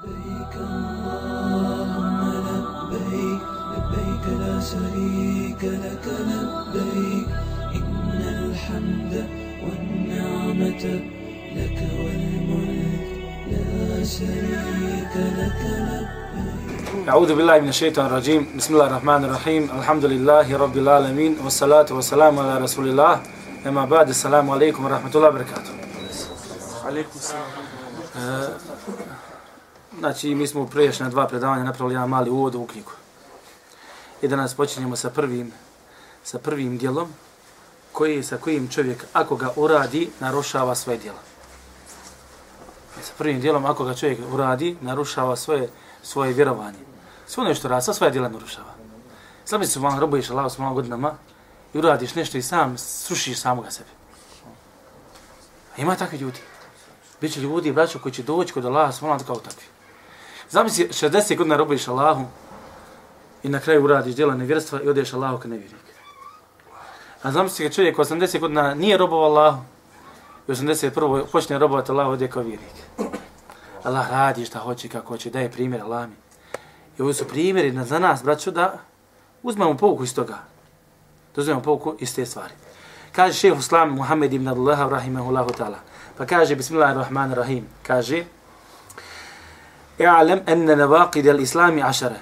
لبيك اللهم لبيك لبيك لا شريك لك لبيك. إن الحمد والنعمة لك والملك لا شريك لك لبيك. أعوذ بالله من الشيطان الرجيم. بسم الله الرحمن الرحيم. الحمد لله رب العالمين والصلاة والسلام على رسول الله. أما بعد السلام عليكم ورحمة الله وبركاته. Alaikum salam. Znači, mi smo u priješnja dva predavanja napravili jedan mali uvod u knjigu. I danas počinjemo sa prvim, sa prvim dijelom koji, sa kojim čovjek, ako ga uradi, narušava svoje dijelo. Sa prvim dijelom, ako ga čovjek uradi, narušava svoje, svoje vjerovanje. Sve ono što radi, sva svoje dijela narušava. Slabi se malo robuješ Allah s malo godinama i uradiš nešto i sam srušiš samoga sebe. A ima takvi ljudi. Biće ljudi, braćo, koji će doći kod Allah s kao takvi. Zamisli, 60 godina robiš Allahu i na kraju uradiš djela nevjerstva i odeš Allahu kao nevjernik. A zamisli kad čovjek 80 godina nije robovao Allahu i 81. počne robovati Allahu odje kao vjernik. Allah radi šta hoće, kako hoće, daje primjer Allah mi. I ovo su primjeri za nas, braćo, da uzmemo pouku iz toga. Da uzmemo pouku iz te stvari. Kaže šeho Islam Muhammed ibn Abdullah, rahimahullahu ta'ala. Pa kaže, bismillahirrahmanirrahim, kaže, i'lam anna nawaqid al-islam ašara.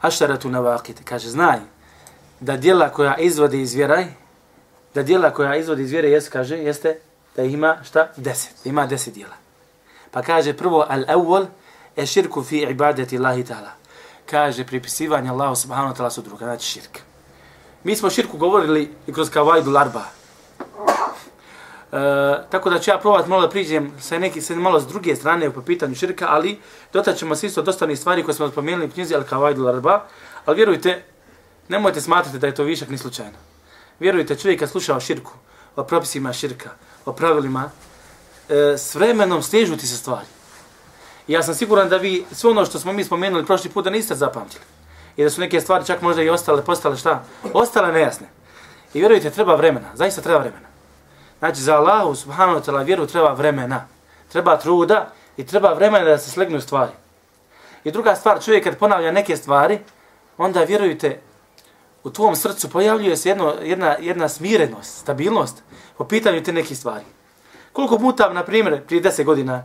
asharatu nawaqid. Kaže znaj da djela koja izvodi iz vjere da djela koja izvodi iz vjere jest kaže jeste da ima šta? 10 da ima 10 djela. Pa kaže prvo al-awwal ashirku fi ibadati Allah ta'ala. Kaže pripisivanje Allahu subhanahu wa ta'ala su druga. Znači širk. Mi smo širku govorili i kroz kavajdu arba E, tako da ću ja probati malo da priđem sa neki sa malo s druge strane po pitanju širka, ali dotaćemo se isto dosta stvari koje smo spomenuli u knjizi Al-Kawaidu Larba, ali vjerujte, nemojte smatrati da je to višak ni slučajno. Vjerujte, čovjek kad sluša o širku, o propisima širka, o pravilima, e, s vremenom stežu ti se stvari. I ja sam siguran da vi sve ono što smo mi spomenuli prošli put da niste zapamtili. I da su neke stvari čak možda i ostale, postale šta? Ostale nejasne. I vjerujte, treba vremena, zaista treba vremena. Znači, za Allahu subhanahu wa ta'ala vjeru treba vremena. Treba truda i treba vremena da se slegnu stvari. I druga stvar, čovjek kad ponavlja neke stvari, onda vjerujte, u tvom srcu pojavljuje se jedno, jedna, jedna smirenost, stabilnost po pitanju te neke stvari. Koliko puta, na primjer, prije deset godina,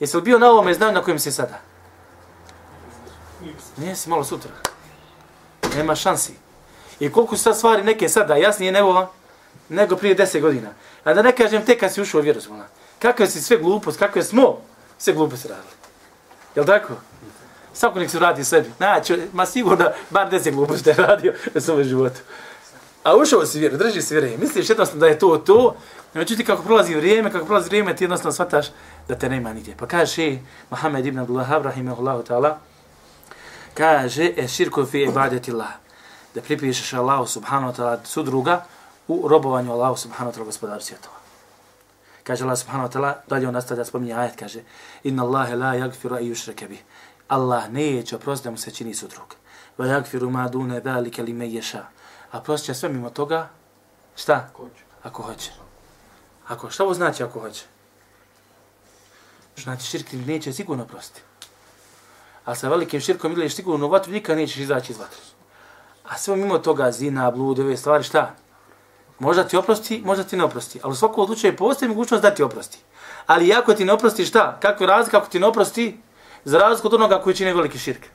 jesi li bio na ovome znanju na kojem si sada? Nije si malo sutra. Nema šansi. I koliko su sad stvari neke sada jasnije nego, nego prije deset godina. A da ne kažem te kad si ušao u vjeru zvona. Kakve si sve glupost, kakve smo sve gluposti radili. Jel tako? Svako nek se radi sebi. Znači, ma sigurno bar deset gluposti je radio u svome životu. A ušao si vjeru, drži se vjeru. Misliš jednostavno da je to to, međutim kako prolazi vrijeme, kako prolazi vrijeme, ti jednostavno shvataš da te nema nigdje. Pa kaže še, Mohamed ibn Abdullah, rahimahullahu ta'ala, kaže, e širko fi ibadeti Allah. Da pripišeš Allahu subhanahu wa ta'ala sudruga, u robovanju Allahu subhanahu wa ta'ala gospodaru svjetova. Kaže Allah subhanahu wa ta'ala, dalje on nastavlja spominje ajet, kaže Inna Allahe la yagfiru i yušreke bih. Allah neće oprostiti da mu se čini sudrug. Va yagfiru ma dune dhalike li me ješa. A prosit će sve mimo toga, šta? Ako hoće. Ako, šta ovo znači ako hoće? Znači širk neće sigurno prostiti. A sa velikim širkom ideš sigurno u vatru, nikad nećeš izaći iz vatru. A sve mimo toga, zina, blud, ove stvari, šta? Možda ti oprosti, možda ti ne oprosti. Ali u svakom slučaju postoji mogućnost da ti oprosti. Ali ako ti ne oprosti šta? Kako je razlika ako ti ne oprosti? Za razliku od onoga koji čini veliki širk.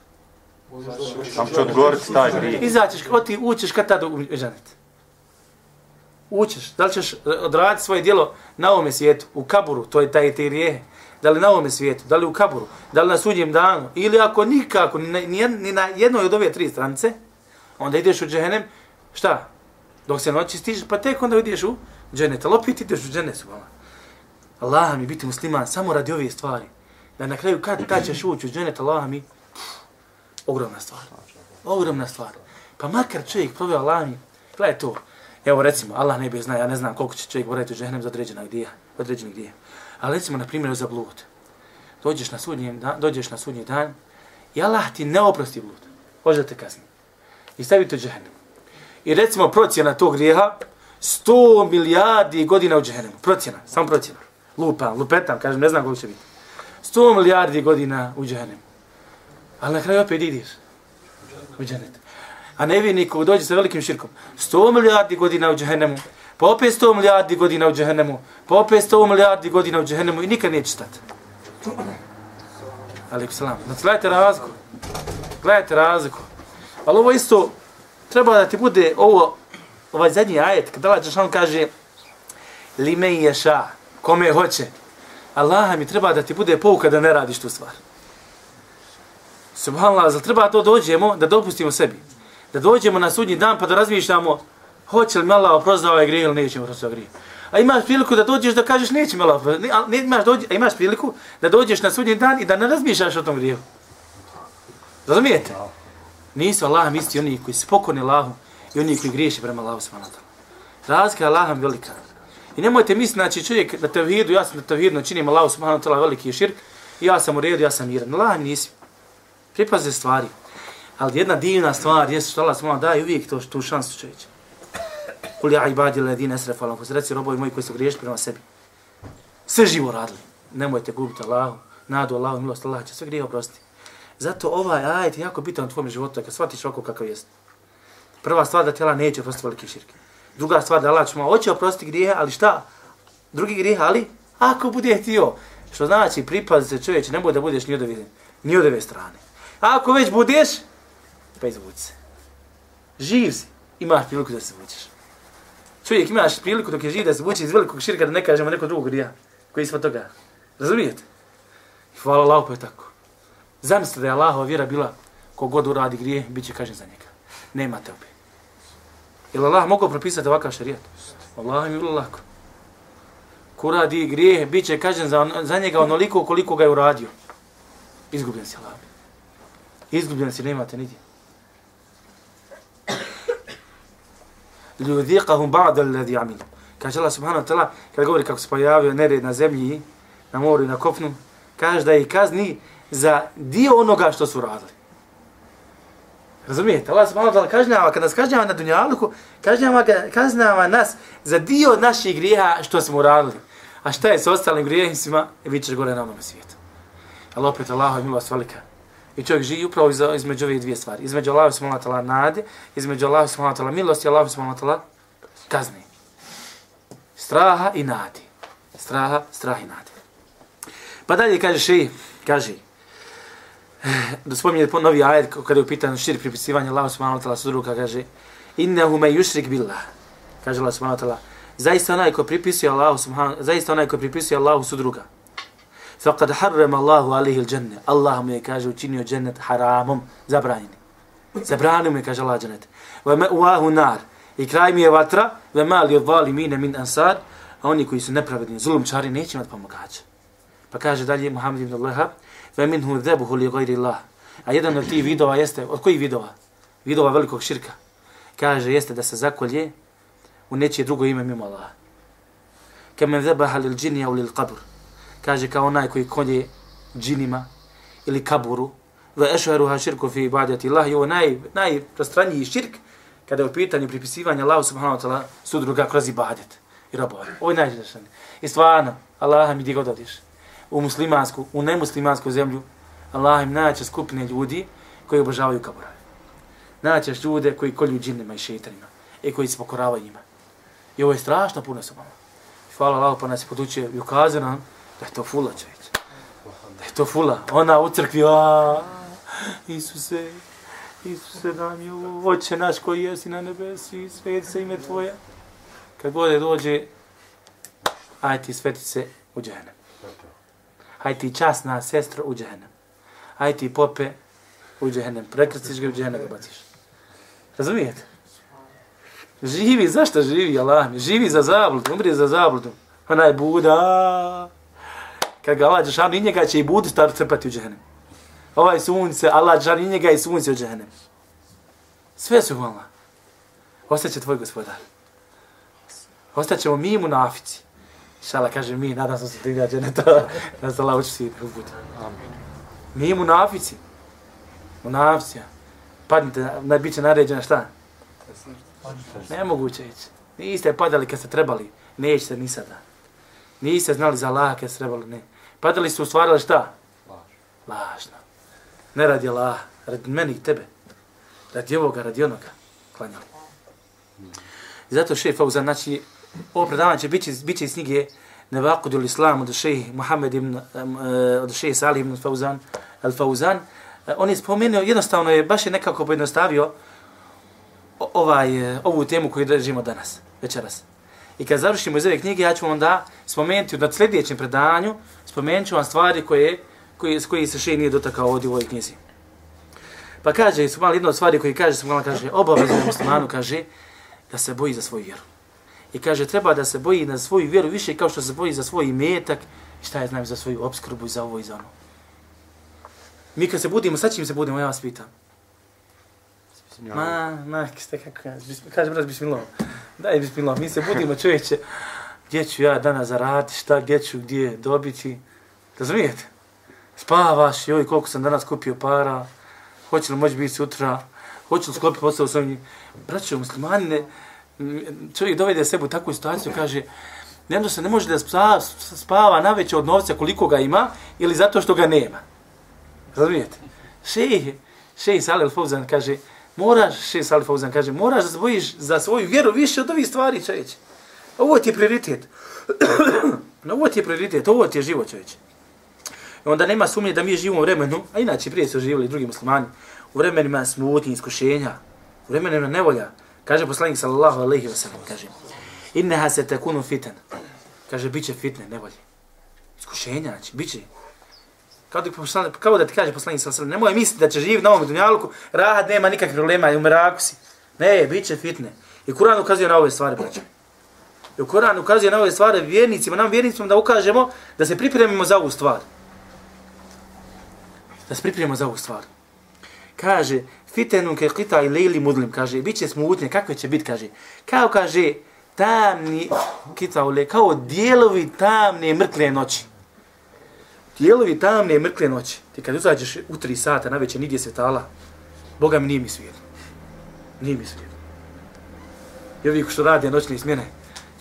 Sam će odgovoriti taj grije. Izaćeš, ko ti učeš kad tada uđanete? Učeš. Da li ćeš odraditi svoje dijelo na ovome svijetu, u kaburu, to je taj te rijehe. Da li na ovome svijetu, da li u kaburu, da li na sudnjem danu, ili ako nikako, ni na, ni na jednoj od ove tri stranice, onda ideš u džehennem, šta? Dok se noći stižeš, pa tek onda ideš u dženet. Ali opet ideš u dženet, subhanallah. Allah mi biti musliman samo radi ove stvari. Da na kraju kad ta ćeš ući u dženet, Allah mi, ogromna stvar. Ogromna stvar. Pa makar čovjek proveo Allah mi, gledaj to. Evo recimo, Allah ne bi zna, ja ne znam koliko će čovjek boraviti u dženet za određena gdje, određeni gdje. Ali recimo, na primjer, za blud. Dođeš na sudnji dan, dođeš na sudnji dan i Allah ti ne oprosti blud. Hoće da te kazni. I stavi to džehennem. I recimo procjena tog grijeha, 100 milijardi godina u džehennemu. Procjena, samo procjena. Lupam, lupetam, kažem, ne znam koliko će biti. 100 milijardi godina u džehennemu. Ali na kraju opet ideš. U dženet. A nevjernik koji dođe sa velikim širkom. 100 milijardi godina u džehennemu. Pa opet 100 milijardi godina u džehennemu. Pa opet 100 milijardi godina u džehennemu. I nikad neće stati. Alikum salam. Znači, gledajte razliku. Gledajte razliku. Ali ovo isto, treba da ti bude ovo, ovaj zadnji ajet, kada Allah Đešan kaže li me ješa, kome hoće. Allaha mi treba da ti bude pouka da ne radiš tu stvar. Subhanallah, zar treba to dođemo da dopustimo sebi? Da dođemo na sudnji dan pa da razmišljamo hoće li me Allah oprozda ovaj grije ili neće oprozda ovaj grije. A imaš priliku da dođeš da kažeš neće me Allah oprozda, Ne, ne, imaš, dođe, a imaš priliku da dođeš na sudnji dan i da ne razmišljaš o tom griju. Razumijete? Nisu Allah isti oni koji su pokorni Allahu i oni koji griješe prema Allahu subhanahu. Razlika je Allahom velika. I nemojte misliti, znači čovjek da tevhidu, ja sam da te vidno, činim Allahu subhanahu wa ta'ala veliki širk, ja sam u redu, ja sam miran. Allah nisi. Pripaze stvari. Ali jedna divna stvar je što Allah subhanahu daje uvijek to, tu šansu čovječe. Kul ja ibadi ladina esrefa Allah, reci robovi moji koji su griješni prema sebi. Sve živo radili. Nemojte gubiti Allahu, nadu Allahu, milost Allah će sve grije oprostiti. Zato ovaj ajet je jako bitan u tvojom životu, kad shvatiš ovako kakav jest. Prva stvar da tela neće oprostiti velike širke. Druga stvar da Allah ćemo hoće oprostiti grijehe, ali šta? Drugi grijeh, ali ako bude htio. Što znači, pripazi se čovječe, ne bude da budeš ni od ove, ni od ove strane. A ako već budeš, pa izvuci se. Živ si, imaš priliku da se vučeš. Čovjek imaš priliku dok je živ da se vuče iz velikog širka da ne kažemo neko drugog grija. Koji smo toga. Razumijete? I hvala Allah, pa je tako. Zamislite da je Allahova vjera bila kogod uradi grije, bit će kažen za njega. Nema te opet. Je Allah mogao propisati ovakav šarijat? Allah mi bilo lako. Ko radi grije, bit će kažen za, za njega onoliko koliko ga je uradio. Izgubljen si Allah. Izgubljen si, nemate nigdje. Ljudhiqahum ba'da alladhi amilu. Kaže Allah subhanahu wa ta'ala, kada govori kako se pojavio nered na zemlji, na moru i na kopnu, kaže da ih kazni za dio onoga što su radili. Razumijete? Allah subhanahu wa ta'ala kažnjava, kada nas kažnjava na dunjaluku, kažnjava, kažnjava nas za dio naših grijeha što smo uradili. A šta je s ostalim grijehima, vi e, ćeš gore na onome svijetu. Ali opet Allah je milost velika. I čovjek živi upravo iz, između ove dvije stvari. Između Allah subhanahu wa ta'ala nade, između Allah subhanahu wa ta'ala milosti, Allah subhanahu wa ta'ala kazni. Straha i nadi. Straha, strah i nadi. Pa dalje kaže še, kaže, da spominje novi ajed kada je u pitanju šir pripisivanje Allah subhanahu wa ta'ala sudruka, kaže innehu me yushrik billah. Kaže Allah subhanahu wa ta'ala, zaista onaj ko pripisuje Allah subhanahu, zaista onaj ko pripisuje Allahu sudruga. Faqad harrama Allahu alayhi al-janna. Allah mu je kaže učinio džennet haramom, zabranjeni. Zabranio mu je kaže Allah džennet. Wa ma'wahu nar. I kraj mi je vatra, ve mali zalimin min ansar, a oni koji su nepravedni, zulumčari neće imati pomagača. Pa kaže dalje Muhammed ibn Lahab, ve minhum dhebuhu li gajri Allah. A jedan od tih vidova jeste, od kojih vidova? Vidova velikog širka. Kaže, jeste da se zakolje u nečije drugo ime mimo Allah. Kemen dhebaha lil džinija u lil qabr. Kaže, kao onaj koji kolje džinima ili kaburu. Ve ešheruha širku fi ibadati Allah. I ovo naj, najprostranjiji širk kada je u pitanju pripisivanja Allahu subhanahu wa ta'ala sudruga kroz ibadet i robovanje. Ovo je najžešanje. I stvarno, Allah mi gdje god odiš u muslimansku, u nemuslimansku zemlju, Allah im naće skupine ljudi koji obožavaju kaburave. Naćeš ljude koji kolju džinima i šeitanima i koji se pokoravaju njima. I ovo je strašno puno sa vama. Hvala Allah pa nas je podučio i ukazao nam da je to fula čovječ. Da je to fula. Ona u crkvi, a Isuse, Isuse, nam je ovo, oče naš koji jesi na nebesi, svet se ime tvoje. Kad bude dođe, aj ti sveti se u džehennem aj ti časna sestra u džehennem. Aj ti pope u džehennem. Prekrstiš ga u džehennem ga baciš. Razumijete? Živi, zašto živi, Allah mi? Živi za zabludu, umri za zabludu. Ona je Buda. Kad ga Allah Đešanu i njega će i Budu stvar crpati u džehennem. Ovaj sunce, Allah Đešanu i njega i sunce u džehennem. Sve su Allah. Ostaće tvoj gospodar. Ostaćemo mi mu na afici. Šala kaže mi, nadam se ti da dženeta, da se Allah uči svi u put. Amin. Mi munafici, munaficija, padnite, na, bit će naređena šta? Nemoguće ići. Niste padali kad ste trebali, nećete ni sada. Niste znali za Allah kad ste trebali, ne. Padali su ustvarili šta? Lažno. Ne radi Allah, radi meni i tebe. Radi ovoga, radi onoga. Klanjali. I zato šef Fauzan, znači, ovo predavanje će biti, biti iz knjige Nevakud Islam od šehi Muhammed ibn, e, od šehi Salih ibn Fauzan, al Fauzan. Uh, on je spomenuo, jednostavno je, baš je nekako pojednostavio ovaj, uh, ovu temu koju držimo danas, večeras. I kad završimo iz ove knjige, ja ću vam onda spomenuti na sljedećem predavanju, spomenut ću vam stvari koje, koje, s koji se šeji nije dotakao ovdje u ovoj knjizi. Pa kaže, su malo jedna od stvari koji kaže, su malo kaže, obavezno muslimanu kaže, da se boji za svoju vjeru. I kaže, treba da se boji na svoju vjeru više kao što se boji za svoj imetak, i šta je znam, za svoju obskrbu i za ovo i za ono. Mi kad se budimo, sad čim se budemo, ja vas pitam. Ma, ma, ste kako kaže, kaže brat, bismillah. Daj, bismillah, mi se budimo čovječe, gdje ću ja danas zaraditi, šta, gdje ću, gdje dobiti. Razumijete? Spavaš, joj, koliko sam danas kupio para, hoće li moći biti sutra, hoće li sklopiti posao s ovim. Braćo, muslimani, ne, čovjek dovede sebe u takvu situaciju, kaže, jedno se ne može da spava, spava najveće od novca koliko ga ima, ili zato što ga nema. Razumijete? Šejih, šejih Salil Fawzan kaže, moraš, šejih Salil Fawzan kaže, moraš da zbojiš za svoju vjeru više od ovih stvari, čovječe. Ovo ti je prioritet. ovo ti je prioritet, ovo ti je život, čovječe. I onda nema sumnje da mi živimo u vremenu, a inače prije su živjeli drugi muslimani, u vremenima smutnji, iskušenja, u vremenima nevolja. Kaže poslanik sallallahu alejhi ve sellem, kaže: "Innaha satakunu fitan." Kaže biće fitne, nevolje. Iskušenja, znači biće. Kao da, poslanik, kao da ti kaže poslanik sallallahu alejhi ve sellem, nemoj misliti da će živjeti na ovom dunjaluku, rahat nema nikakvih problema, i u mraku si. Ne, biće fitne. I Kur'an ukazuje na ove stvari, braćo. I Kur'an ukazuje na ove stvari vjernicima, nam vjernicima da ukažemo da se pripremimo za ovu stvar. Da se pripremimo za ovu stvar. Kaže, fitenu ke qita i lejli mudlim, kaže, bit će smutnje, kakve će biti, kaže. Kao, kaže, tamni, kita ule, kao dijelovi tamne mrkle noći. Dijelovi tamne mrkle noći. Ti kad uzađeš u tri sata na večer, nigdje svetala, Boga mi nije mi svijet. Nije mi svijet. I ovi što rade noćne smjene,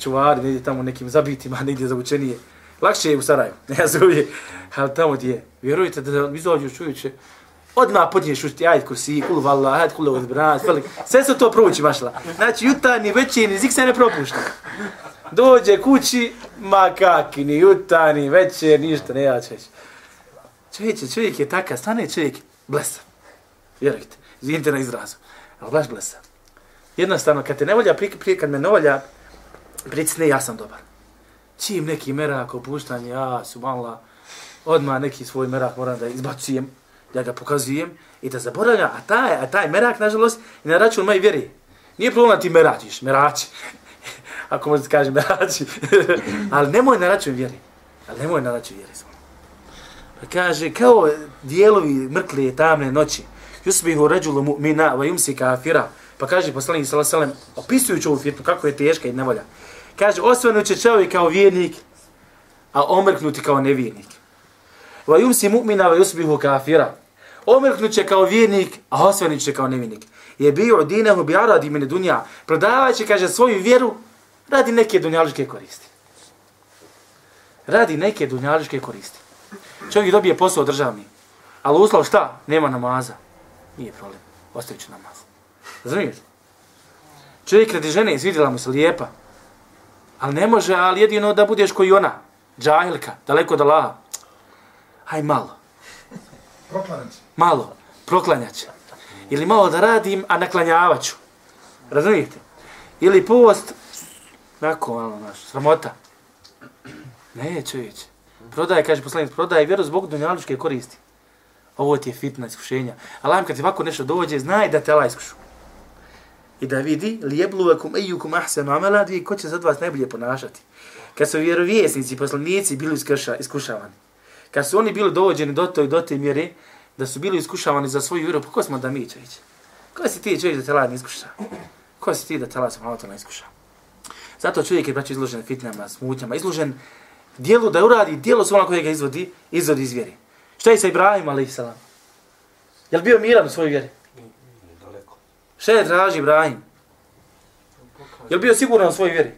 čuvari, negdje tamo nekim zabitima, negdje za učenije. Lakše je u Sarajevu, ne ja uvijek, ali tamo gdje je. Vjerujte da izađu čujuće, odmah podniješ ušti, ajde kursi, kulu valla, ajde kulu odbran, sve se to proći mašla. Znači, jutarnji, večerni, zik se ne propušta. Dođe kući, ma kaki, ni jutarnji, večer, ništa, ne ja čeć. Čovječe, čovjek je takav, stane čovjek, blesa. Vjerujte, izvinite na izrazu, ali baš blesa. Jednostavno, kad te ne volja, pri, pri, kad me ne volja, pricne, ja sam dobar. Čim neki merak, opuštanje, ja, subhanallah, odmah neki svoj merak moram da izbacujem, da ga pokazujem i da zaboravljam, a taj, a taj merak, nažalost, i na račun moje vjeri. Nije problem da ti meračiš, merači. Ako možete kažem merači. ali nemoj na račun vjeri. Ali nemoj na račun vjeri. Pa kaže, kao dijelovi mrkle tamne noći, yusbihu ređulu mu'mina wa yumsi kafira. Pa kaže poslanik sallallahu alejhi ve sellem opisujući ovu fitnu kako je teška i nevolja. Kaže osvanuće čovjek kao vjernik, a omrknuti kao nevjernik. Wa yumsi mu'mina wa yusbihu kafira. Omrknuće kao vjernik, a osvanuće kao nevinik. Je bio dinahu bi aradi min dunja. Prodavaće kaže svoju vjeru radi neke dunjaličke koristi. Radi neke dunjaličke koristi. Čovjek dobije posao državni. Ali uslov šta? Nema namaza. Nije problem. Ostavit ću namaz. Razumijete? Čovjek radi žene izvidjela mu se lijepa. Ali ne može, ali jedino da budeš koji ona. Džahilka, daleko od Allaha. Haj malo. Proklanjač. Malo. Proklanjač. Ili malo da radim, a naklanjavaću. Razumijete? Ili post, Nako, malo, naš, sramota. Ne, čovječ. Prodaj, kaže poslanic, prodaj vjeru zbog dunjalučke koristi. Ovo ti je fitna iskušenja. Allah kad ti ovako nešto dođe, znaj da te Allah iskušu. I da vidi, lijebluvakum ejukum ahsenu amela, dvije ko će za vas najbolje ponašati. Kad su vjerovjesnici, poslanici bili iskuša, iskušavani. Kad su oni bili dovođeni do to i do te mjere, da su bili iskušavani za svoju vjeru, pa ko smo da mi čovječ? Ko si ti čovječ da te Allah ne iskuša? Ko si ti da te Allah ne iskuša? Zato čovjek je braćo izložen fitnama, smutnjama, izložen dijelu da uradi dijelo svojom koje ga izvodi, izvodi iz vjeri. Šta je sa Ibrahim, alaih salam? Je li bio miran u svojoj vjeri? Daleko. Šta je traži Ibrahim? Je li bio siguran u svojoj vjeri?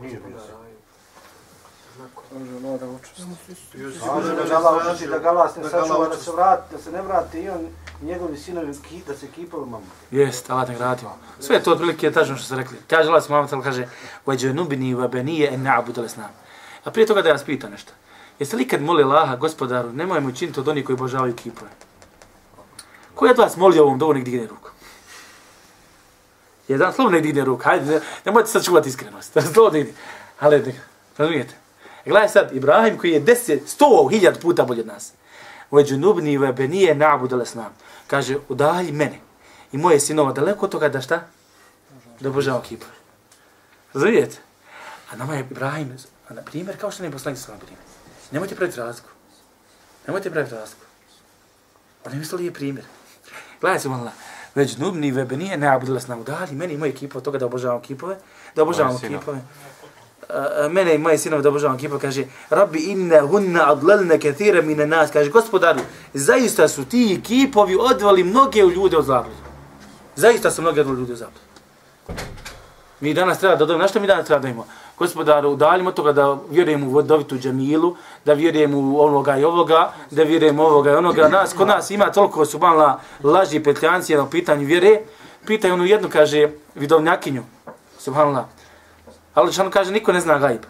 Nije bio Kaže da gala uči, da gala se ne sačuva, da se vrati, da se ne vrati i on, i njegovi sinovi, ki, da se kipaju mamu. Jest, Allah te gradimo. Sve je to otprilike tačno što su rekli. Kaže Allah sallallahu kaže: "Wa janubni wa baniya an na'budu al-asnam." A prije toga da vas pita nešto. Jeste li kad moli Allaha, gospodaru, nemoj mu činiti od onih koji obožavaju kipove? Ko je od vas molio ovom dovoljnik digne ruku? Jedan slobodno nek digne ruku. Hajde, ne, nemojte sad čuvati iskrenost. Slobodno digne. Ali, ne, razumijete? Gledaj sad, Ibrahim koji je deset, sto, hiljad puta bolje od nas. Uveđu nubni ve benije na'budu al-asnam. Kaže, udalji mene i moje sinova daleko od toga da šta? Da obožavamo kipove. Razumijete? A nama je Ibrahim, a na primjer, kao što ne je poslanik sa primjer. Nemojte praviti razliku. Nemojte praviti razliku. On je mislili je primjer. Gledaj se malo. Već nubni webe nije ne abudila s nam udali. Meni i moje ekipa od toga da obožavam kipove. Da obožavam kipove. Eh, eh, mene i moje sinove da obožavam kipa, Kaže, Rabbi inna hunna adlalne kathira mine nas. Kaže, gospodaru, zaista su ti kipovi odvali mnoge u ljude od zabludu. Zaista su mnoge odvali ljude od zabludu. Mi danas treba da dojmo, Na što mi danas treba da imamo? Gospodaru, udaljimo toga da vjerujemo u vodovitu džamilu, da vjerujemo u ovoga i ovoga, da vjerujemo ovoga i onoga. Nas, kod nas ima toliko su mala laži petljanci na pitanju vjere. Pitaju onu jednu, kaže, vidovnjakinju, subhanallah. Ali što kaže, niko ne zna gajb.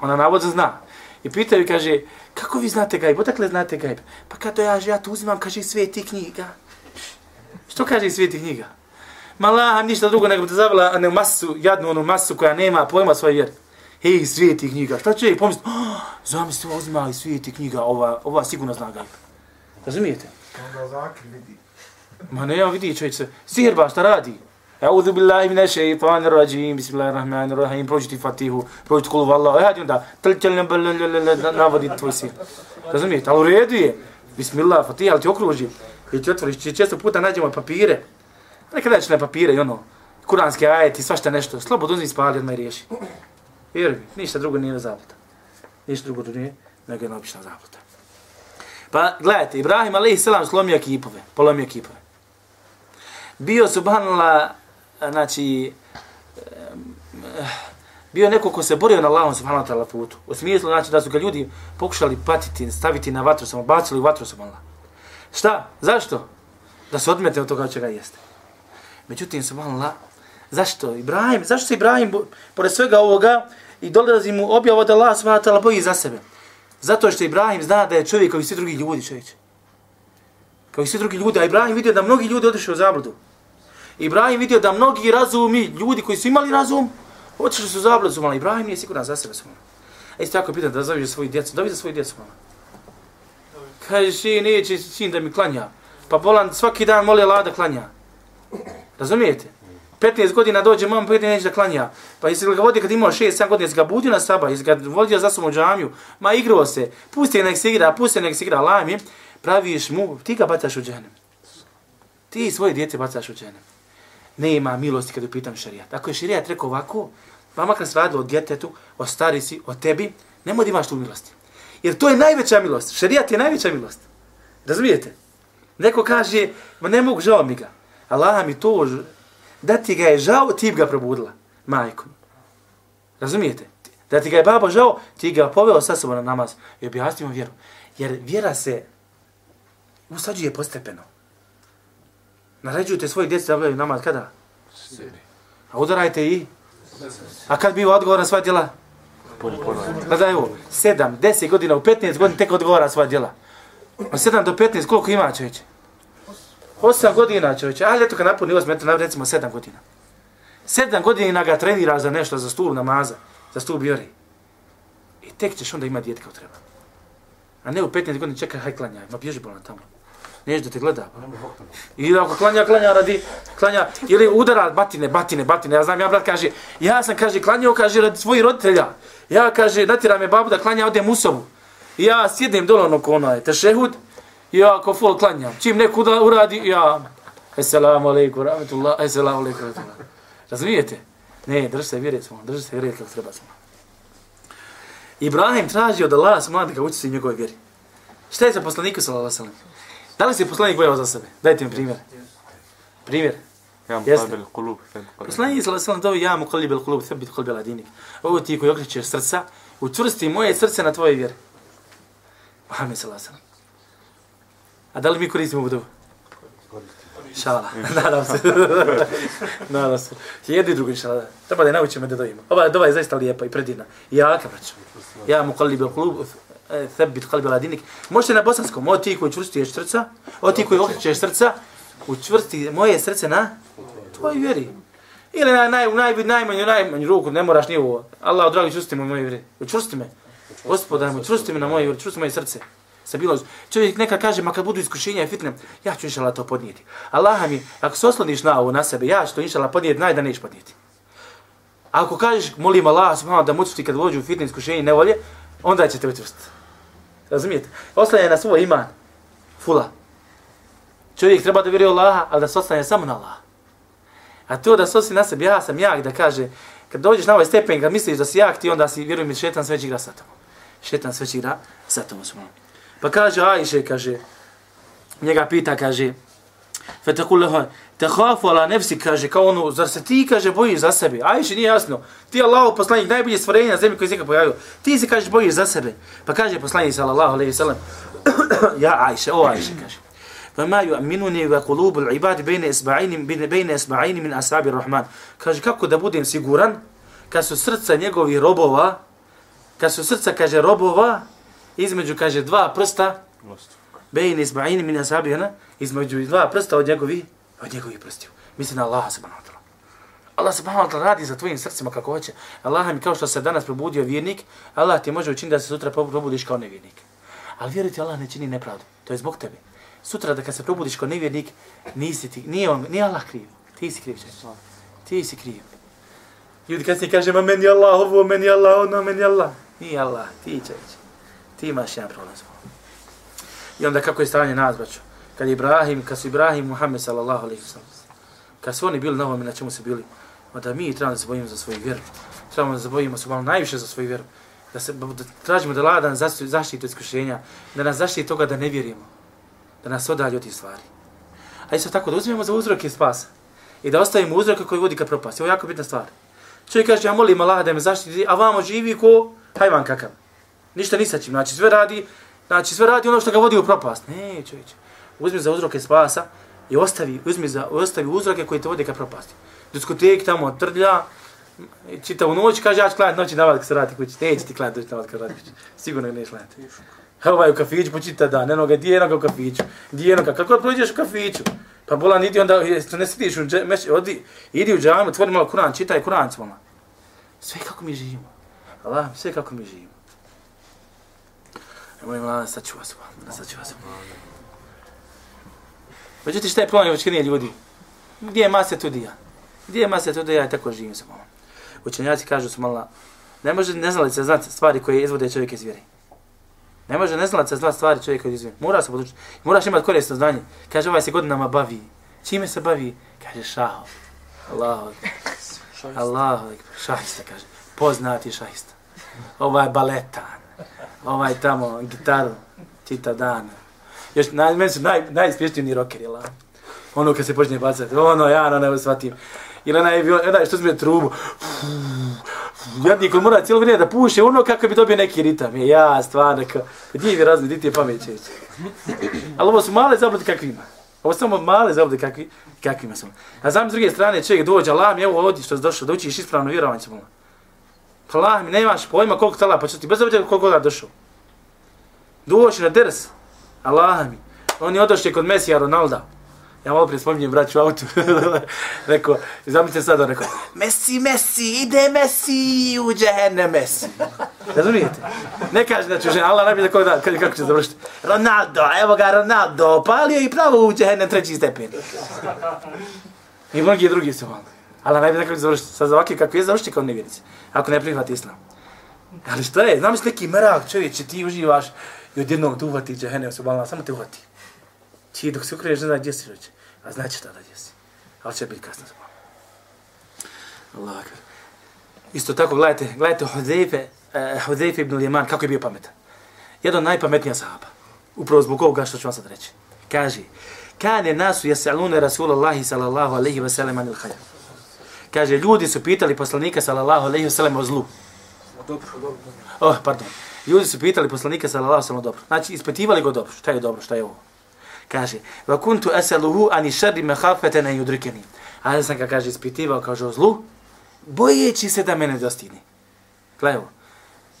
Ona navodno zna. I pitaju, kaže, kako vi znate gajb? Odakle znate gajb? Pa kada ja, ja tu uzimam, kaže, sveti knjiga. Što kaže sveti knjiga? Ma ništa drugo nego te zavila onu masu, jadnu onu masu koja nema pojma svoje vjere. Hej, svijeti knjiga. Šta će pomisli? Oh, zamisli, uzma i svijeti knjiga, ova, ova sigurno zna gajb. Razumijete? Onda zakir vidi. Ma ne, ja vidi čovječe. Sihirba, šta radi? Euzu billahi minash shaitanir rajim. Bismillahirrahmanirrahim. Prođi ti Fatihu, prođi ti kulu vallahu. E, hadi onda. Tlčelne navodi tvoj sin. Razumijete? Ali u redu je. Bismillah, Fatiha, ali ti okruži. I ti otvoriš, često puta nađemo papire. Nekada ćeš na papire i ono, kuranske ajeti, svašta nešto. Slobodno uzmi spali, odmah i riješi. Vjeruj mi, ništa drugo nije zabluda. Ništa drugo nije, nego je obična zabluda. Pa gledajte, Ibrahim a.s. slomio kipove, polomio kipove. Bio subhanallah, znači, bio neko ko se borio na Allahom subhanahu ta'ala putu. U smislu, znači, da su ga ljudi pokušali patiti, staviti na vatru samo, bacili u vatru subhanallah. Šta? Zašto? Da se odmete od toga čega jeste. Međutim, subhanallah, zašto Ibrahim, zašto se Ibrahim, pored svega ovoga, i dolazi mu objava da Allah subhanahu ta'ala boji za sebe? Zato što Ibrahim zna da je čovjek kao i svi drugi ljudi, čovjek. Kao i svi drugi ljudi, a Ibrahim vidio da mnogi ljudi otišli u zabludu. Ibrahim vidio da mnogi razumi, ljudi koji su imali razum, otišli su u su subhanallah. Ibrahim nije siguran za sebe, subhanallah. E isto tako pitan da zaviđe za svoju djecu, da za svoju djecu, subhanallah. Kaže, ši, neće sin da mi klanja. Pa bolan svaki dan moli Allah da klanja. Razumijete? 15 godina dođe, mama, pa 15 neće da klanja. Pa jesi ga vodio kad imao 6-7 godina, jesi ga budio na saba, jesi ga vodio za svom džamiju, ma igrao se, pusti nek se igra, pusti nek se igra, lami, praviš mu, ti ga bacaš u dženem. Ti svoje djece bacaš u dženem nema milosti kad pitam šarijat. Ako je šarijat rekao ovako, pa makar se radilo o djetetu, o starici, o tebi, nemoj da imaš tu milosti. Jer to je najveća milost. Šarijat je najveća milost. Razumijete? Neko kaže, ma ne mogu, žao mi ga. Allah mi to, da ti ga je žao, ti ga probudila, majko. Razumijete? Da ti ga je babo žao, ti ga poveo sa sobom na namaz i objasnimo vjeru. Jer vjera se usađuje postepeno. Naređujete svoje djece da obavljaju namaz kada? A udarajte i? A kad biva odgovor na svoje djela? Gledaj evo, sedam, deset godina, u 15 godina tek odgovara svoje djela. Od sedam do 15, koliko ima čovječe? Osam godina čovječe, ali eto kad napuni osam, eto recimo sedam godina. Sedam godina ga trenira za nešto, za stup namaza, za stup vjeri. I tek ćeš onda imati djete kao treba. A ne u 15 godina čekaj, haj klanjaj, ma bježi bolan tamo. Neće da te gleda. Pa. I ako klanja, klanja radi, klanja, ili udara batine, batine, batine. Ja znam, ja brat kaže, ja sam, kaže, klanjao, kaže, radi svojih roditelja. Ja, kaže, natira me babu da klanja, odem u sobu. I ja sjednem dole ono ko ono je, tešehud, ja ko fol klanjam. Čim neko da uradi, ja, eselamu alaikum, rahmetullah, eselamu alaikum, rahmetullah. Razumijete? Ne, drži se vjere smo, drži se vjere kako treba smo. Ibrahim tražio da Allah smo da ga uči se njegove vjeri. Šta je za poslaniku sallallahu alaihi Da li se poslanik bojao za sebe? Dajte mi primjer. Primjer. Ja. Poslanik sallallahu alaihi wa sallam ja muqallib al-qulub, thabbit qalbi ala dinik. Ovo ti koji okrećeš srca, učvrsti moje srce na tvoje vjere. Muhammed sallallahu alejhi ve sellem. A da li mi koristimo ovu dovu? Šala, nadam se. nadam se. Jedni drugi šala. Treba da je naučimo da dojimo. Ova dova je zaista lijepa i predivna. Jaka, braćo. Ja mu kalibi u klubu, thebit kalbi ladinik. Možete na bosanskom, o ti koji čvrstiješ srca, o ti koji okrećeš srca, učvrsti moje srce na tvoj vjeri. Ili na naj, naj, najmanju, najmanju ruku, ne moraš ni ovo. Allah, dragi, čvrsti me moje vjeri. Učvrsti me. Gospodar moj, čvrsti me na moje vjeri, čvrsti moje srce sa bilo čovjek neka kaže ma kad budu iskušenja i fitne ja ću inshallah to podnijeti Allah mi ako se osloniš na ovo na sebe ja ću to inshallah podnijeti naj da nećeš podnijeti ako kažeš molim Allah subhanahu da mučiti kad dođu fitne iskušenja i nevolje onda će te učvrstiti razumijete? Oslanja na svoj iman. Fula. Čovjek treba da vjeruje Allaha ali da se oslanja samo na Allah a to da se na sebi, ja sam jak da kaže kad dođeš na ovaj stepen kad misliš da si jak ti onda si vjeruj mi šetan sve igra sa tobom. Šetan sve će igra sa tobom Pa kaže Ajše, kaže, njega pita, kaže, Fetakul lehoj, te hafu ala nefsi, kaže, kao ono, zar se ti, kaže, bojiš za sebe? Ajši, nije jasno. Ti, Allah, poslanik, najbolje stvorenje na zemlji koji se pojavio. Ti se, kaže, bojiš za sebe. Pa kaže, poslanik, sallallahu alaihi sallam, ja, Ajše, o, Ajše, kaže. Pa ma ju aminuni ve kulubu l'ibadi bejne esba'ini, bejne esba'ini min asabi rahman. Kaže, kako da budem siguran, kad su srca njegovih robova, kad su srca, kaže, robova, između, kaže, dva prsta, bejni izba'ini min asabijana, između dva prsta od njegovi, od njegovih prstiju. Misli na Allaha subhanahu wa ta'ala. Allah subhanahu wa ta'ala radi za tvojim srcima kako hoće. Allah mi kao što se danas probudio vjernik, Allah ti može učiniti da se sutra probudiš kao nevjernik. Ali vjerujte, Allah ne čini nepravdu. To je zbog tebe. Sutra da kad se probudiš kao nevjernik, nisi ti, nije, on, nije Allah kriv. Ti si kriv. Ti si kriv. Ljudi kasnije kaže, ma meni Allah ovo, meni Allah ono, meni Allah. Nije Allah, ti češ ti imaš jedan problem I onda kako je stanje nas, braćo? Kad je Ibrahim, kad su Ibrahim Muhammed sallallahu alaihi wa sallam, kad su oni bili na ovome na čemu su bili, onda mi trebamo da se bojimo za svoju vjeru. Trebamo da se bojimo se malo najviše za svoju vjeru. Da se da tražimo da ladan zaštiti od iskušenja, da nas zaštiti toga da ne vjerimo. Da nas odalje od tih stvari. A isto tako da uzmemo za uzroke spasa i da ostavimo uzroke koji vodi ka propasti. Ovo je jako bitna stvar. Čovjek kaže, ja molim Allah da me zaštiti, a vamo živi ko hajvan kakav. Ništa ni sa čim. Znači sve radi, znači sve radi ono što ga vodi u propast. Ne, čovječe. Uzmi za uzroke spasa i ostavi, uzmi za, ostavi uzroke koji te vode ka propasti. Diskotek tamo trlja, čita u noć, kaže, ja ću klanjati noći navad kad se radi kući. Neće ti klanjati noći navad kad se radi kući. Sigurno ne klanjati. Ovaj u kafiću počita dan, eno ga, di je u kafiću? Di je ga, kako prođeš u kafiću? Pa bola niti onda, ne sediš u džem, odi, idi u džamu, otvori malo Kur'an, čitaj Kur'an svoma. Sve kako mi živimo. Allah, sve kako mi živimo. Molim Allah, sačuva se, sačuva se. Međutim, šta je problem učinije ljudi? Gdje je masa tu dija? Gdje je masa tu dija i tako živim se malo. Učenjaci kažu su malo, ne može neznalice znati stvari koje izvode čovjek iz vjeri. Ne može neznalice znati stvari čovjeka iz vjeri. Mora se podučiti. Moraš imati korisno znanje. Kaže, ovaj se godinama bavi. Čime se bavi? Kaže, šaho. Allah. Allah. Šahista, kaže. Poznati šahista. Ovaj baletan ovaj tamo gitaru, čita dan. Još naj, meni su naj, najispješniji rockeri, jel? Ono kad se počne bacati, ono ja ono ne shvatim. Ili onaj, onaj što smije trubu. Jadnik, on mora cijelo vrijeme da puše ono kako bi dobio neki ritam. Ja, stvarno, kao, gdje je razli, gdje ti je pamet čeće. Ali ovo su male zablude kakvi ima. Ovo su samo male zablude kakvi, kakvi ima. A znam s druge strane, čovjek dođe, Allah mi, evo ovdje što si došao, da učiš ispravno vjerovanje samo. Allah mi nemaš pojma koliko tala, pa ću bez obzira koliko da došao. Doći na ders. Allah mi. On je odošao kod Mesija Ronalda. Ja malo prije spominjem braću auto. autu. rekao, zamislite sad, on rekao, Messi, Messi, ide Messi, u džehenne Messi. Razumijete? Ne kaže da ću žena, Allah najbolje kako, da, kako će završiti. Ronaldo, evo ga Ronaldo, palio i pravo u džehenne treći stepen. I mnogi drugi su malo. Allah najbolje kako će završiti. Sad za ovakve kako je završiti kao nevjerici ako ne prihvati islam. Ali što je, znam neki mrak čovječe, ti uživaš i od jednog duvati džahenem se balna, samo te uvati. Ti dok se ukriješ, ne znaš gdje si roće. A znači tada gdje si. Ali će biti kasno se Allah. Isto tako, gledajte, gledajte Hudejfe, uh, Hudejfe ibn Liman, kako je bio pametan. Jedan najpametnija sahaba. Upravo zbog ovoga što ću vam sad reći. Kaže, kane nasu jesalune Rasulallahi sallallahu alaihi wa sallam anil hajam kaže ljudi su pitali poslanika sallallahu alejhi ve sellem o zlu. Dobro. Oh, pardon. Ljudi su pitali poslanika sallallahu alejhi ve sellem dobro. Znači ispitivali ga dobro. Šta je dobro, šta je ovo? Kaže: "Wa kuntu as'aluhu an sharri makhafatan an yudrikani." A ja sam ga kaže ispitivao kaže o zlu, bojeći se da mene dostigne. Gledaj ovo.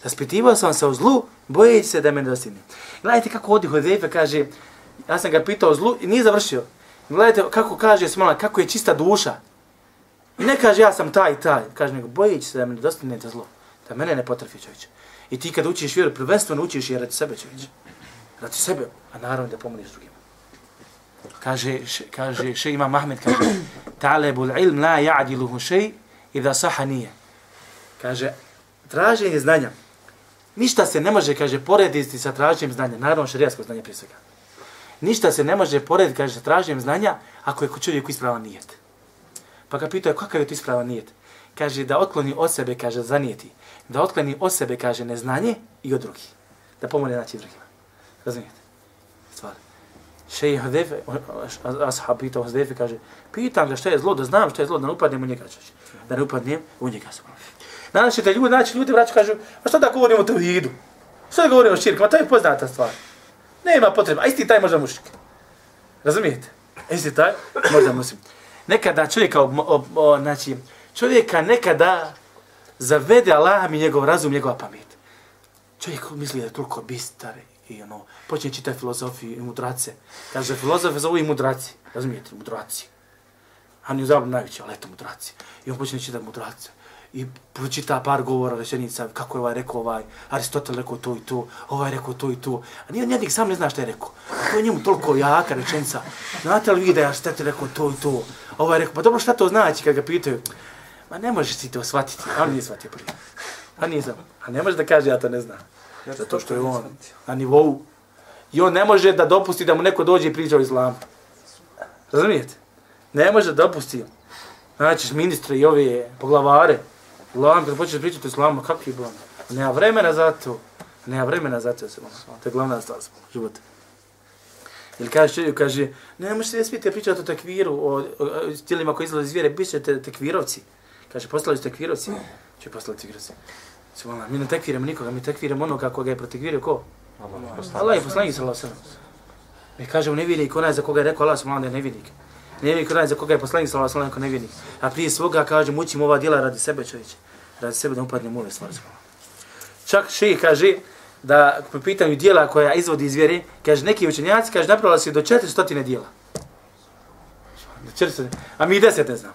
Raspitivao sam se o zlu, bojeći se da mene dostigne. Gledajte kako odi Hodefe, kaže, ja sam ga pitao o zlu i nije završio. Gledajte kako kaže Smola, kako je čista duša. I ne kaže ja sam taj i taj, kaže nego bojić se da mene dostane zlo. Da mene ne potrafi čovječ. I ti kad učiš vjeru, prvenstveno učiš je radi sebe čovječ. Radi sebe, a naravno da pomoliš drugima. Kaže, še, kaže, še ima Mahmed, kaže, talebul ilm la ja'diluhu šej i da saha nije. Kaže, traženje znanja. Ništa se ne može, kaže, porediti sa traženjem znanja. Naravno, šarijasko znanje prije svega. Ništa se ne može porediti, kaže, sa traženjem znanja ako je čovjek ispravan nijet. Pa ga pitao, kakav je to ispravan nijet? Kaže, da otkloni od sebe, kaže, zanijeti. Da otkloni od sebe, kaže, neznanje i od drugih. Da pomogne naći drugima. Razumijete? Stvar. Šej Hadefe, ashab pitao Hadefe, kaže, pitam ga šta je zlo, da znam šta je zlo, da ne upadnem u njega. Čači. Da ne upadnem u njega. Danas ćete ljudi, znači ljudi vraću kažu, a što da govorimo o tevhidu? Što da govorimo o širku? Ma to je poznata stvar. Nema potreba, a isti taj možda mušik. Razumijete? Isti taj možda muslim. Nekada čovjeka, o, o, o, znači, čovjeka nekada zavede Allah mi njegov razum, njegova pamet. Čovjek misli da je toliko bistar i ono, počne čitati filozofiju i mudrace. Kaže, filozofe zovu i mudraci. Razumijete, mudraci. A oni uzavljaju najveće, ali eto mudraci. I on počne čitati mudrace i pročita par govora, rečenica, kako je ovaj rekao ovaj, Aristotel rekao to i to, ovaj rekao to i to. A nije nijedik sam ne zna šta je rekao. A to je njemu toliko jaka rečenica. Znate li vi da je Aristotel rekao to i to? Ovaj rekao, pa dobro šta to znači kad ga pitaju? Ma ne možeš ti to shvatiti. A on nije shvatio prije. A nije znam. A ne može da kaže ja to ne znam. Zato što je on na nivou. I on ne može da dopusti da mu neko dođe i priča o islamu. Razumijete? Ne može da dopusti. Znači, ministre i ove poglavare, Glavno, kad počneš pričati o islamu, kakvi blam? Nema vremena za to. Nema vremena za to. To je glavna stvar života. Ili kaže čovjek, kaže, ne možete se smijete pričati o tekviru, o, o, o stilima koji izlazi iz vjere, bit ćete tekvirovci. Kaže, poslali su tekvirovci. Če poslali tekvirovci. Svala, mi ne tekviramo nikoga, mi tekviramo ono kako ga je protekvirio ko? Allah je poslanik sallallahu alejhi ve sellem. Mi kažemo nevjernik onaj za koga je rekao Allah subhanahu wa ta'ala nevjernik. Nevjernik onaj za koga je poslanik sallallahu alejhi ve sellem nevjernik. A prije svoga kaže mučimo ova djela radi sebe čovječe. Radi sebe da upadne u ove stvari. Čak šejh kaže da po pitanju djela koja izvodi iz vjere, kaže neki učenjaci kaže napravila se do 400 djela. Do 400. A mi 10 ne znam.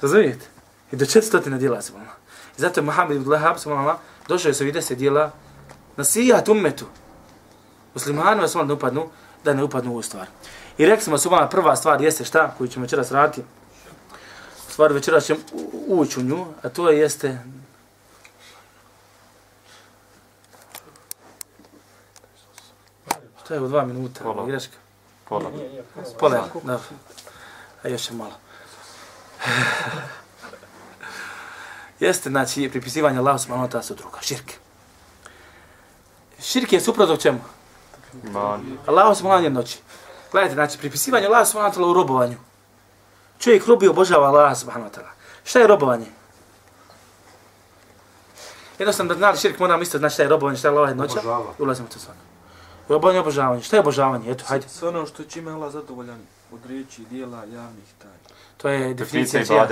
Razumijete? I do 400 djela se volimo. I zato je Muhammed ibn Lahab sallallahu došao je sa 10 dijela na sijat ummetu. Muslimanu se da upadnu, da ne upadnu u stvar. I rekli smo subhanallah, prva stvar jeste šta koju ćemo večeras raditi. Stvar večeras ćemo ući u nju, a to je jeste Šta je u dva minuta? Pola. Greška. Pola. Pola, dobro. A još je malo. jeste, znači, pripisivanje Allahu subhanahu wa ta'ala su druga, širk. Širk je suprotno čemu? Allahu subhanahu wa ta'ala Gledajte, znači, pripisivanje Allahu subhanahu wa ta'ala u robovanju. Čovjek robi obožava Allaha subhanahu wa ta'ala. Šta je robovanje? Jednostavno da znali širk moramo isto znači šta je robovanje, šta je Allaha jednoća. Ulazimo u to svako. Robovanje i obožavanje. Šta je obožavanje? Eto, hajde. Sve ono što čime Allah zadovoljan od riječi, dijela, javnih tajni. To je definicija čija.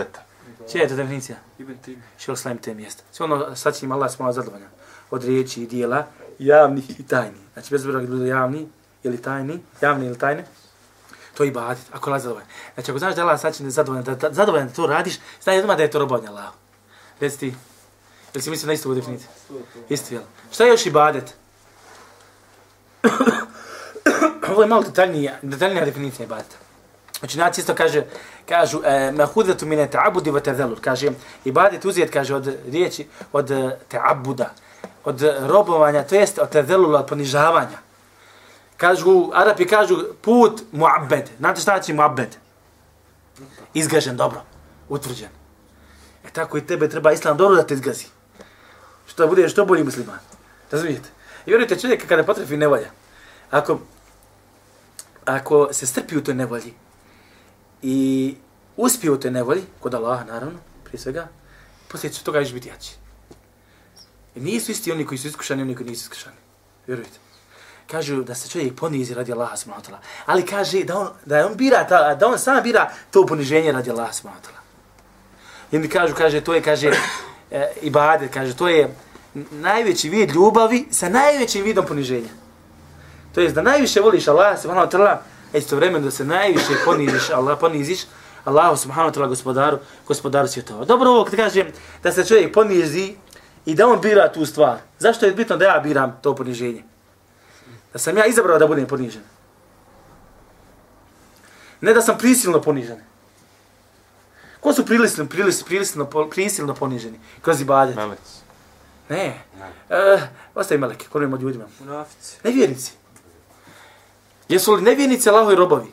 Čija je to definicija? Ibn Tim. Šel slavim te mjesta. Sve ono sa čim Allah smo zadovoljan. Od riječi i dijela, javnih i tajni. Znači, bez obzira da budu javni ili tajni, javni ili tajne, to je ibadet, ako Allah zadovoljan. Znači, ako znaš da je Allah sačin zadovoljan, da, da, zadovoljan da to radiš, znaš odmah da je to robovanje Allah. Reci ti, jel si misli na istu definiciju? Isti, jel? Šta je još ibadet? Ovo je malo detaljnija, detaljnija definicija ibadeta. Znači, Učinjaci isto kaže, kažu, e, mahudetu mine ta'abudi wa tadhalul. Kaže, ibadet uzijet, kaže, od riječi, od e, ta'abuda, od robovanja, to jest od tadhalula, od ponižavanja. Kažu, Arapi kažu, put muabbed. Znate šta znači muabbed? Izgažen, dobro, utvrđen. E tako i tebe treba Islam dobro da te izgazi. Što da bude što bolji musliman. Razumijete? I vjerujte, čovjek kada potrefi nevolja, ako, ako se strpi u toj nevolji, i uspije u toj nevolji, kod Allaha naravno, prije svega, poslije će toga još biti jači. I nisu isti oni koji su iskušani, oni koji nisu iskušani. Vjerujte. Kažu da se čovjek ponizi radi Allaha subhanahu wa ta'ala. Ali kaže da on, da on bira, ta, da on sam bira to poniženje radi Allaha subhanahu wa ta'ala. I mi kažu, kaže, to je, kaže, e, ibadet, kaže, to je najveći vid ljubavi sa najvećim vidom poniženja. To jest da najviše voliš Allaha subhanahu wa ta'ala, a istovremeno da se najviše poniziš, Allah poniziš, Allahu subhanahu wa ta'ala gospodaru, gospodaru svjetova. Dobro ovo kad kažem da se čovjek ponizi i da on bira tu stvar. Zašto je bitno da ja biram to poniženje? Da sam ja izabrao da budem ponižen. Ne da sam prisilno ponižen. Ko su prisilno, prisilno, prisilno, prisilno poniženi? Kroz ibadet. Melec. Ne. Uh, ostaje meleke, korim od ljudima. Munafici. Nevjernici. Jesu li nevjernici Allahovi robovi?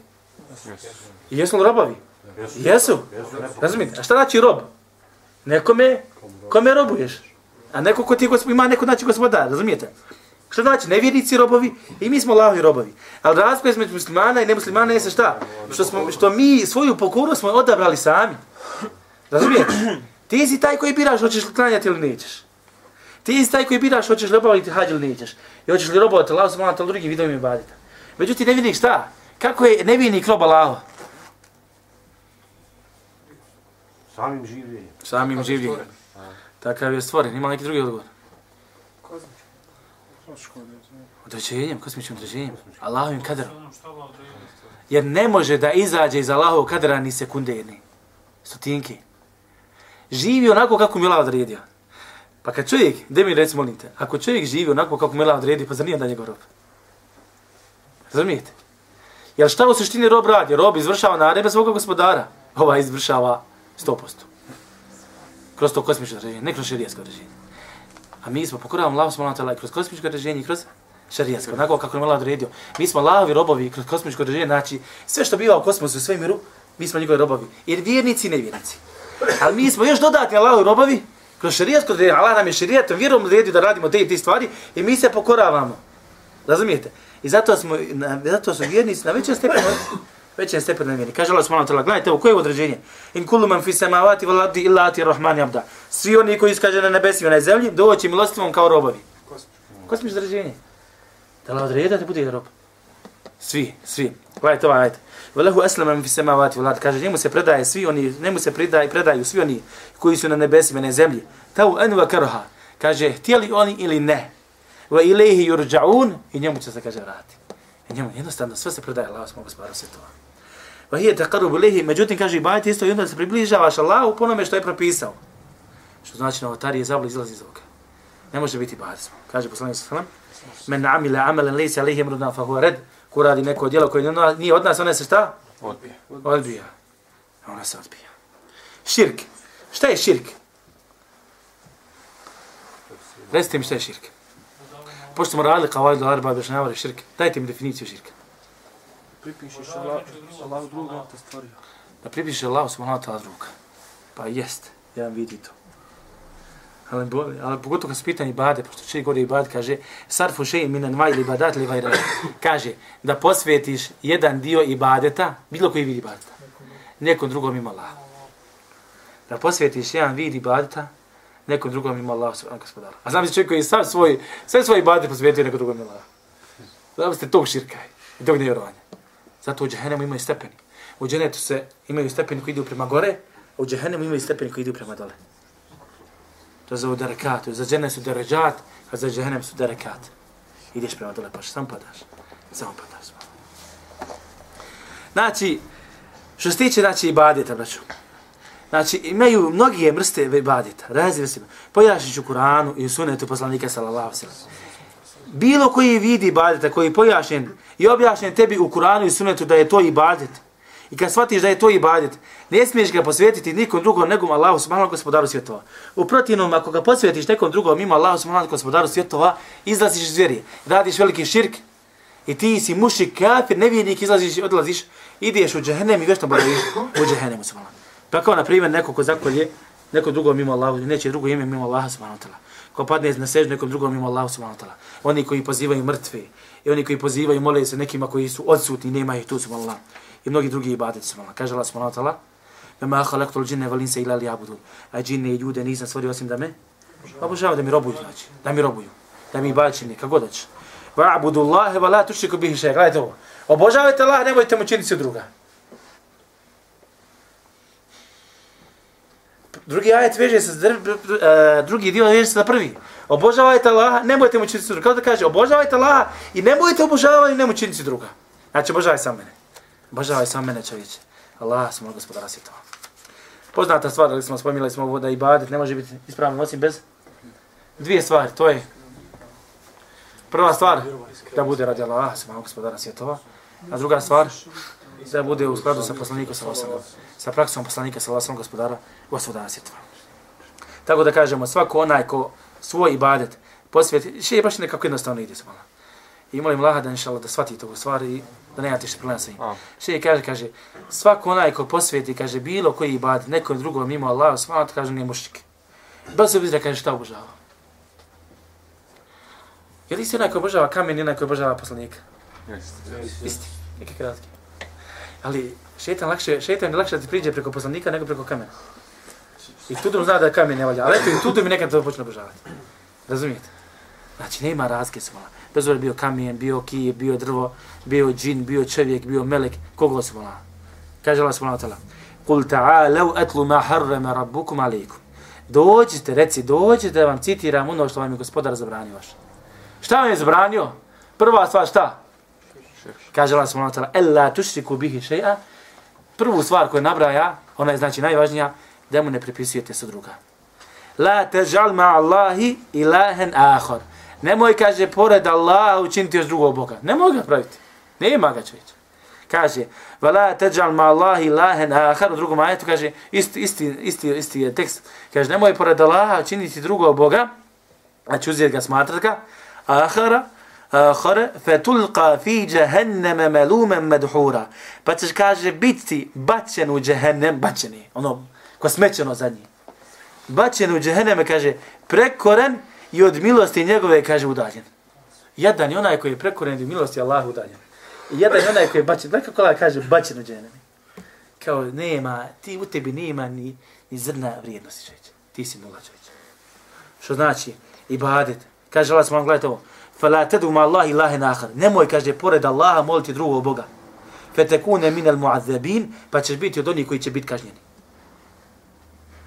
Jesu li robovi? Jesu. Razumite? A šta znači rob? Nekome, kome robuješ? A neko ko ti gospod, ima neko znači gospodar, razumijete? Šta znači nevjernici robovi i mi smo Allahovi robovi. Ali razlika između muslimana i nemuslimana je šta? Što, smo, što mi svoju pokornost smo odabrali sami. Razumijete? Ti si taj koji biraš hoćeš li klanjati ili nećeš. Ti si taj koji biraš hoćeš li obaviti hađ ili nećeš. I hoćeš li robovati Allah subhanahu wa ta'ala drugim vidovima ibadeta. Međutim, nevjernik šta? Kako je nevjernik rob Allaho? Samim življenjem. Samim življenjem. Takav je stvoren. Ima neki drugi odgovor? Određenjem, kosmičnim određenjem. Allahovim kaderom. Jer ne može da izađe iz Allahovog kadera ni sekunde jedne. Stotinki. Živi onako kako mi Allah odredio. Pa kad čovjek, gdje mi reci molim te, ako čovjek živi onako kako mi Allah odredio, pa zar nije da njegov rob? Razumijete? Jer šta u suštini rob radi? Rob izvršava naredbe svoga gospodara. Ova izvršava 100%. Kroz to kosmičko određenje, ne kroz širijasko određenje. A mi smo pokoravamo Allah subhanahu wa ta'ala kroz kosmičko određenje i kroz šarijasko, onako kako nam Allah odredio. Mi smo Allahovi robovi kroz kosmičko određenje, znači sve što biva u kosmosu i svemiru, mi smo njegovi robovi. Jer vjernici i nevjernici. Ali mi smo još dodatni Allahovi robovi kroz šarijasko određenje. Allah nam je šarijatom vjerom odredio da radimo te i te stvari i mi se pokoravamo. Razumijete? I zato smo na, zato su vjernici na većem stepenu većem stepenu nevjerni. Kaže Allah subhanahu wa ta'ala, gledajte ovo, koje je određenje? In kullu man fi samavati wal ardi illa ati rahmani abda. Svi oni koji iskaže na nebesima na zemlji, doći milostivom kao robovi. Kosmično određenje. Da la odreda da bude rob. Svi, svi. Gledajte ovaj ajte. Velahu aslama man fi samavati wal ardi. Kaže, njemu se predaje svi oni, njemu se predaje, predaju svi oni koji su na nebesima na zemlji. Tau anwa karha. Kaže, htjeli oni ili ne. Wa ilayhi yurja'un i njemu će se kaže vratiti. I njemu jednostavno sve se predaje Allahu smo gospodaru svjetova. Wa hiya taqarrub ilayhi, međutim kaže ibadet isto i onda se približavaš Allahu po onome što je propisao. Što znači novotarije zabla izlazi iz ovoga. Ne može biti ibadet. Kaže poslanik sallallahu Men amila amalan laysa alayhi amruna fa huwa rad. Ko radi neko djelo koje nije od nas, ona se šta? Odbija. Odbija. Ona se odbija. Širk. Šta je širk? Recite mi šta je širk. Pošto smo radili kao ajde arba objašnjavali širk, dajte mi definiciju širka. Pripišeš Allah, Allah drugom te stvorio. Da pripišeš Allah subhanahu wa ta'ala druga. Pa jest, ja vidi to. Ali, boli, ali pogotovo kad se pitanje ibade, pošto će gore ibade, kaže, sarfu šeji minan vaj ili ibadat li vajra. Kaže, da posvetiš jedan dio ibadeta, bilo koji vid ibadeta, nekom drugom ima Allah. Da posvetiš jedan vid ibadeta, nekom drugom ima Allah subhanahu gospodara. A znam se čovjek koji sam svoj, sve svoje ibadete posvetio nekom drugom ima Allah. Znam se tog širka i tog nevjerovanja. Zato u džahennemu imaju stepeni. U dženetu se imaju stepeni koji idu prema gore, a u džahennemu imaju stepeni koji idu prema dole. To za derekat. Za džennet su deređat, a za džahennem su derekat. Ideš prema dole, paš, sam padaš. Samo padaš. Znači, što se tiče znači, ibadeta, braću. Znači, imaju mnogi mrste ibadeta, razli vrste. Pojašnit ću Kur'anu i sunetu poslanika sallallahu sallam. Bilo koji vidi ibadeta koji je pojašnjen i objašnjen tebi u Kur'anu i sunetu da je to ibadet, i kad shvatiš da je to ibadet, ne smiješ ga posvetiti nikom drugom nego Allahu subhanahu gospodaru svjetova. U protivnom, ako ga posvetiš nekom drugom mimo Allahu subhanahu gospodaru svjetova, izlaziš iz vjeri, radiš veliki širk i ti si mušik, kafir, nevjernik, izlaziš i odlaziš, ideš u džahennem i vječno boraviš u džahennemu subhanahu. Pa kao, na primjer, neko ko zakolje neko drugo mimo Allahu, neće drugo ime mimo Allaha subhanahu ta'ala. Ko padne na sežu nekom drugom mimo Allahu subhanahu ta'ala. Oni koji pozivaju mrtve i oni koji pozivaju, mole se nekima koji su odsutni, nema ih tu subhanahu Allah. I mnogi drugi ibadeti subhanahu Kaže Allah subhanahu ta'ala, Ma khalaqtu al-jinna wal insa illa liya'budun. A džinne i ljude nisam stvorio osim da me Obožavaju da mi robuju, znači. Da mi robuju. Da mi bačini, kako god hoćeš. Va'budu Allahe wa la tušriku bihi še'a. Gledajte ovo. Obožavajte Allah, nemojte mu činiti druga. Drugi ajet veže se, dr, dr, dr, drugi dio veže se na prvi. Obožavajte Allaha, nemojte mu činiti druga. Kao da kaže, obožavajte Allaha i nemojte obožavati, nemoj činiti druga. Znači, obožavaj sam mene. Obožavaj sam mene, čovječe. Allah, smo gospodara svjetova. Poznata stvar, da smo spominjali smo ovo da ibadet ne može biti ispravno osim bez dvije stvari. To je prva stvar da bude radi Allah, smo gospodara svjetova. A druga stvar, da bude u skladu sa poslanikom sa osam, sa praksom poslanika sa osam gospodara gospodara svjetova. Tako da kažemo, svako onaj ko svoj ibadet posvijeti, še je baš nekako jednostavno ide se malo. I molim Laha da inšala da shvati togu stvari i da ne imate što problema sa njim. Še je kaže, kaže, svako onaj ko posvijeti, kaže, bilo koji ibadet nekom drugom mimo Allaha, smat, kaže, nije mušik. Bez obzira, kaže, šta obožava. Je li isti onaj ko obožava kamen i onaj ko obožava poslanika? Isti, neki kratki. Ali šetan lakše, šetan je lakše da ti priđe preko poslanika nego preko kamena. I tu zna da kamen ne valja, ali eto i tu mi nekad to počne obožavati. Razumijete? Znači, nema razke smola. Bez obzira bio kamen, bio kije, bio drvo, bio džin, bio čovjek, bio melek, kogo smola. Kaže Allah subhanahu wa ta'ala. Kul ta'alau atlu ma harrama rabbukum alaikum. Dođite, reci, dođite da vam citiram ono što vam je gospodar zabranio vaš. Šta vam je zabranio? Prva stvar šta? Kaže Allah subhanahu wa ta'ala, ella tušriku bihi še'a. Prvu stvar koju nabraja, ona je znači najvažnija, da mu ne pripisujete sa druga. La težal ma Allahi ilahen ahor. Nemoj, kaže, pored Allaha učiniti još drugog Boga. Nemoj ga praviti. Nema ga čovječ. Kaže, va la težal ma Allahi ilahen ahor. U drugom ajetu kaže, isti, isti, isti, isti je tekst. Kaže, nemoj pored Allaha učiniti drugog Boga. Znači uzeti ga, smatrat ga. Ahara, Eh, ahara, fetulqa fi jahannama maluman madhura. Pa ćeš, kaže, biti bačen u jahannam, bačeni, ono, ko smećeno za njim Bačen u džehenneme, kaže, prekoren i od milosti njegove, kaže, udaljen. Jedan je onaj koji je prekoren i od milosti Allah udaljen. I jedan je onaj koji je bačen, gledaj kako Allah kaže, bačen u džehenneme. Kao, nema, ti u tebi nema ni, ni zrna vrijednosti, čovječe. Ti si nula, čovječe. Što znači, ibadet. Kaže Allah, smo gledajte ovo. Fala tedu ma Allah ilahe nahar. Nemoj, kaže, pored Allaha moliti drugog Boga. Fetekune minel muadzebin, pa ćeš biti od onih koji će biti kažnjeni.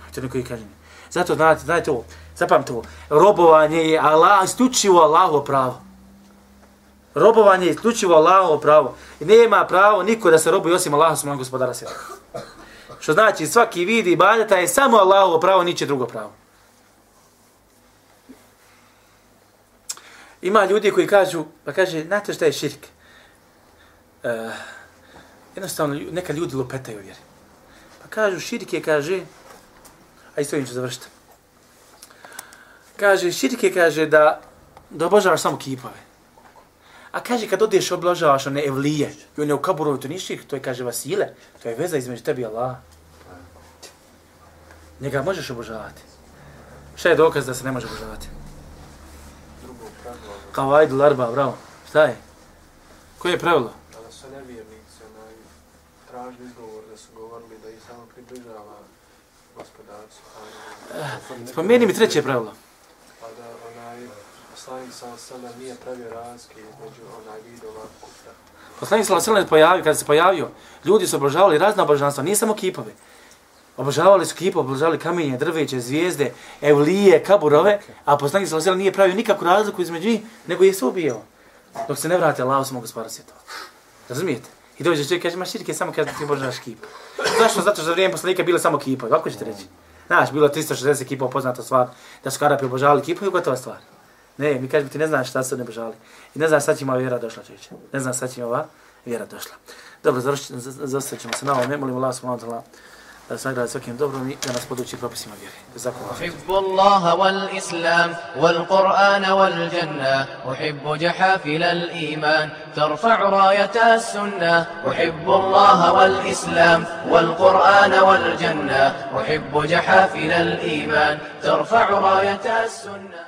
Od onih koji kažnjeni. Zato znate, znate ovo, zapamte ovo, robovanje je Allah, isključivo Allahovo pravo. Robovanje je isključivo Allahovo pravo. I nema pravo niko da se robuje osim Allaha subhanahu gospodara sveta. Što znači svaki vid ibadeta je samo Allahovo pravo, niče drugo pravo. Ima ljudi koji kažu, pa kaže, znate šta je širk? Uh, jednostavno, neka ljudi lupetaju vjeri. Pa kažu, širk je, kaže, a isto im ću završiti. Kaže, širk je, kaže, da, da obožavaš samo kipove. A kaže, kad odeš obožavaš one evlije, i one u kaburovi, to nije širk, to je, kaže, vasile, to je veza između tebi i Allah. Njega možeš obožavati. Šta je dokaz da se ne može obožavati? Kao ajdu larba, bravo. Šta je? Koje je pravilo? Da su nevjernici onaj, tražili izgovor da su govorili da ih samo približava gospodarcu. Spomeni mi treće pravilo. Pa da onaj, poslanik sam sada nije pravio razke između onaj vidova kufra. Poslanik ve sellem pojavio, kada se pojavio, ljudi su obožavali razna božanstva, nije samo kipove. Obožavali su kipa, obožavali kamenje, drveće, zvijezde, evlije, kaburove, a poslanik sallallahu alejhi nije pravio nikakvu razliku između njih, nego je sve bio. Dok se ne vrate Allahu mogu gospodara svjetova. Razumijete? I dođe čovjek kaže, ma širke samo kaže da ti obožavaš kipa. Zašto? Zato što za vrijeme poslanika bile samo kipa. Kako ćete reći. Znaš, bilo 360 kipa poznata stvar da su Arapi obožavali kipovi, gotova stvar. Ne, mi kažemo ti ne znaš šta su ne obožavali. I ne znaš šta će ima vjera došla čovječe. Ne znaš šta će ima ova vjera došla. Dobro, završit ćemo se na ovome. Molim Allah subhanahu wa ta'ala da se nagrada svakim dobrom i da nas poduči. أحب الله والإسلام والقرآن والجنة. أحب جحافل الإيمان. ترفع راية السنة. أحب الله والإسلام والقرآن والجنة. أحب جحافل الإيمان. ترفع راية السنة.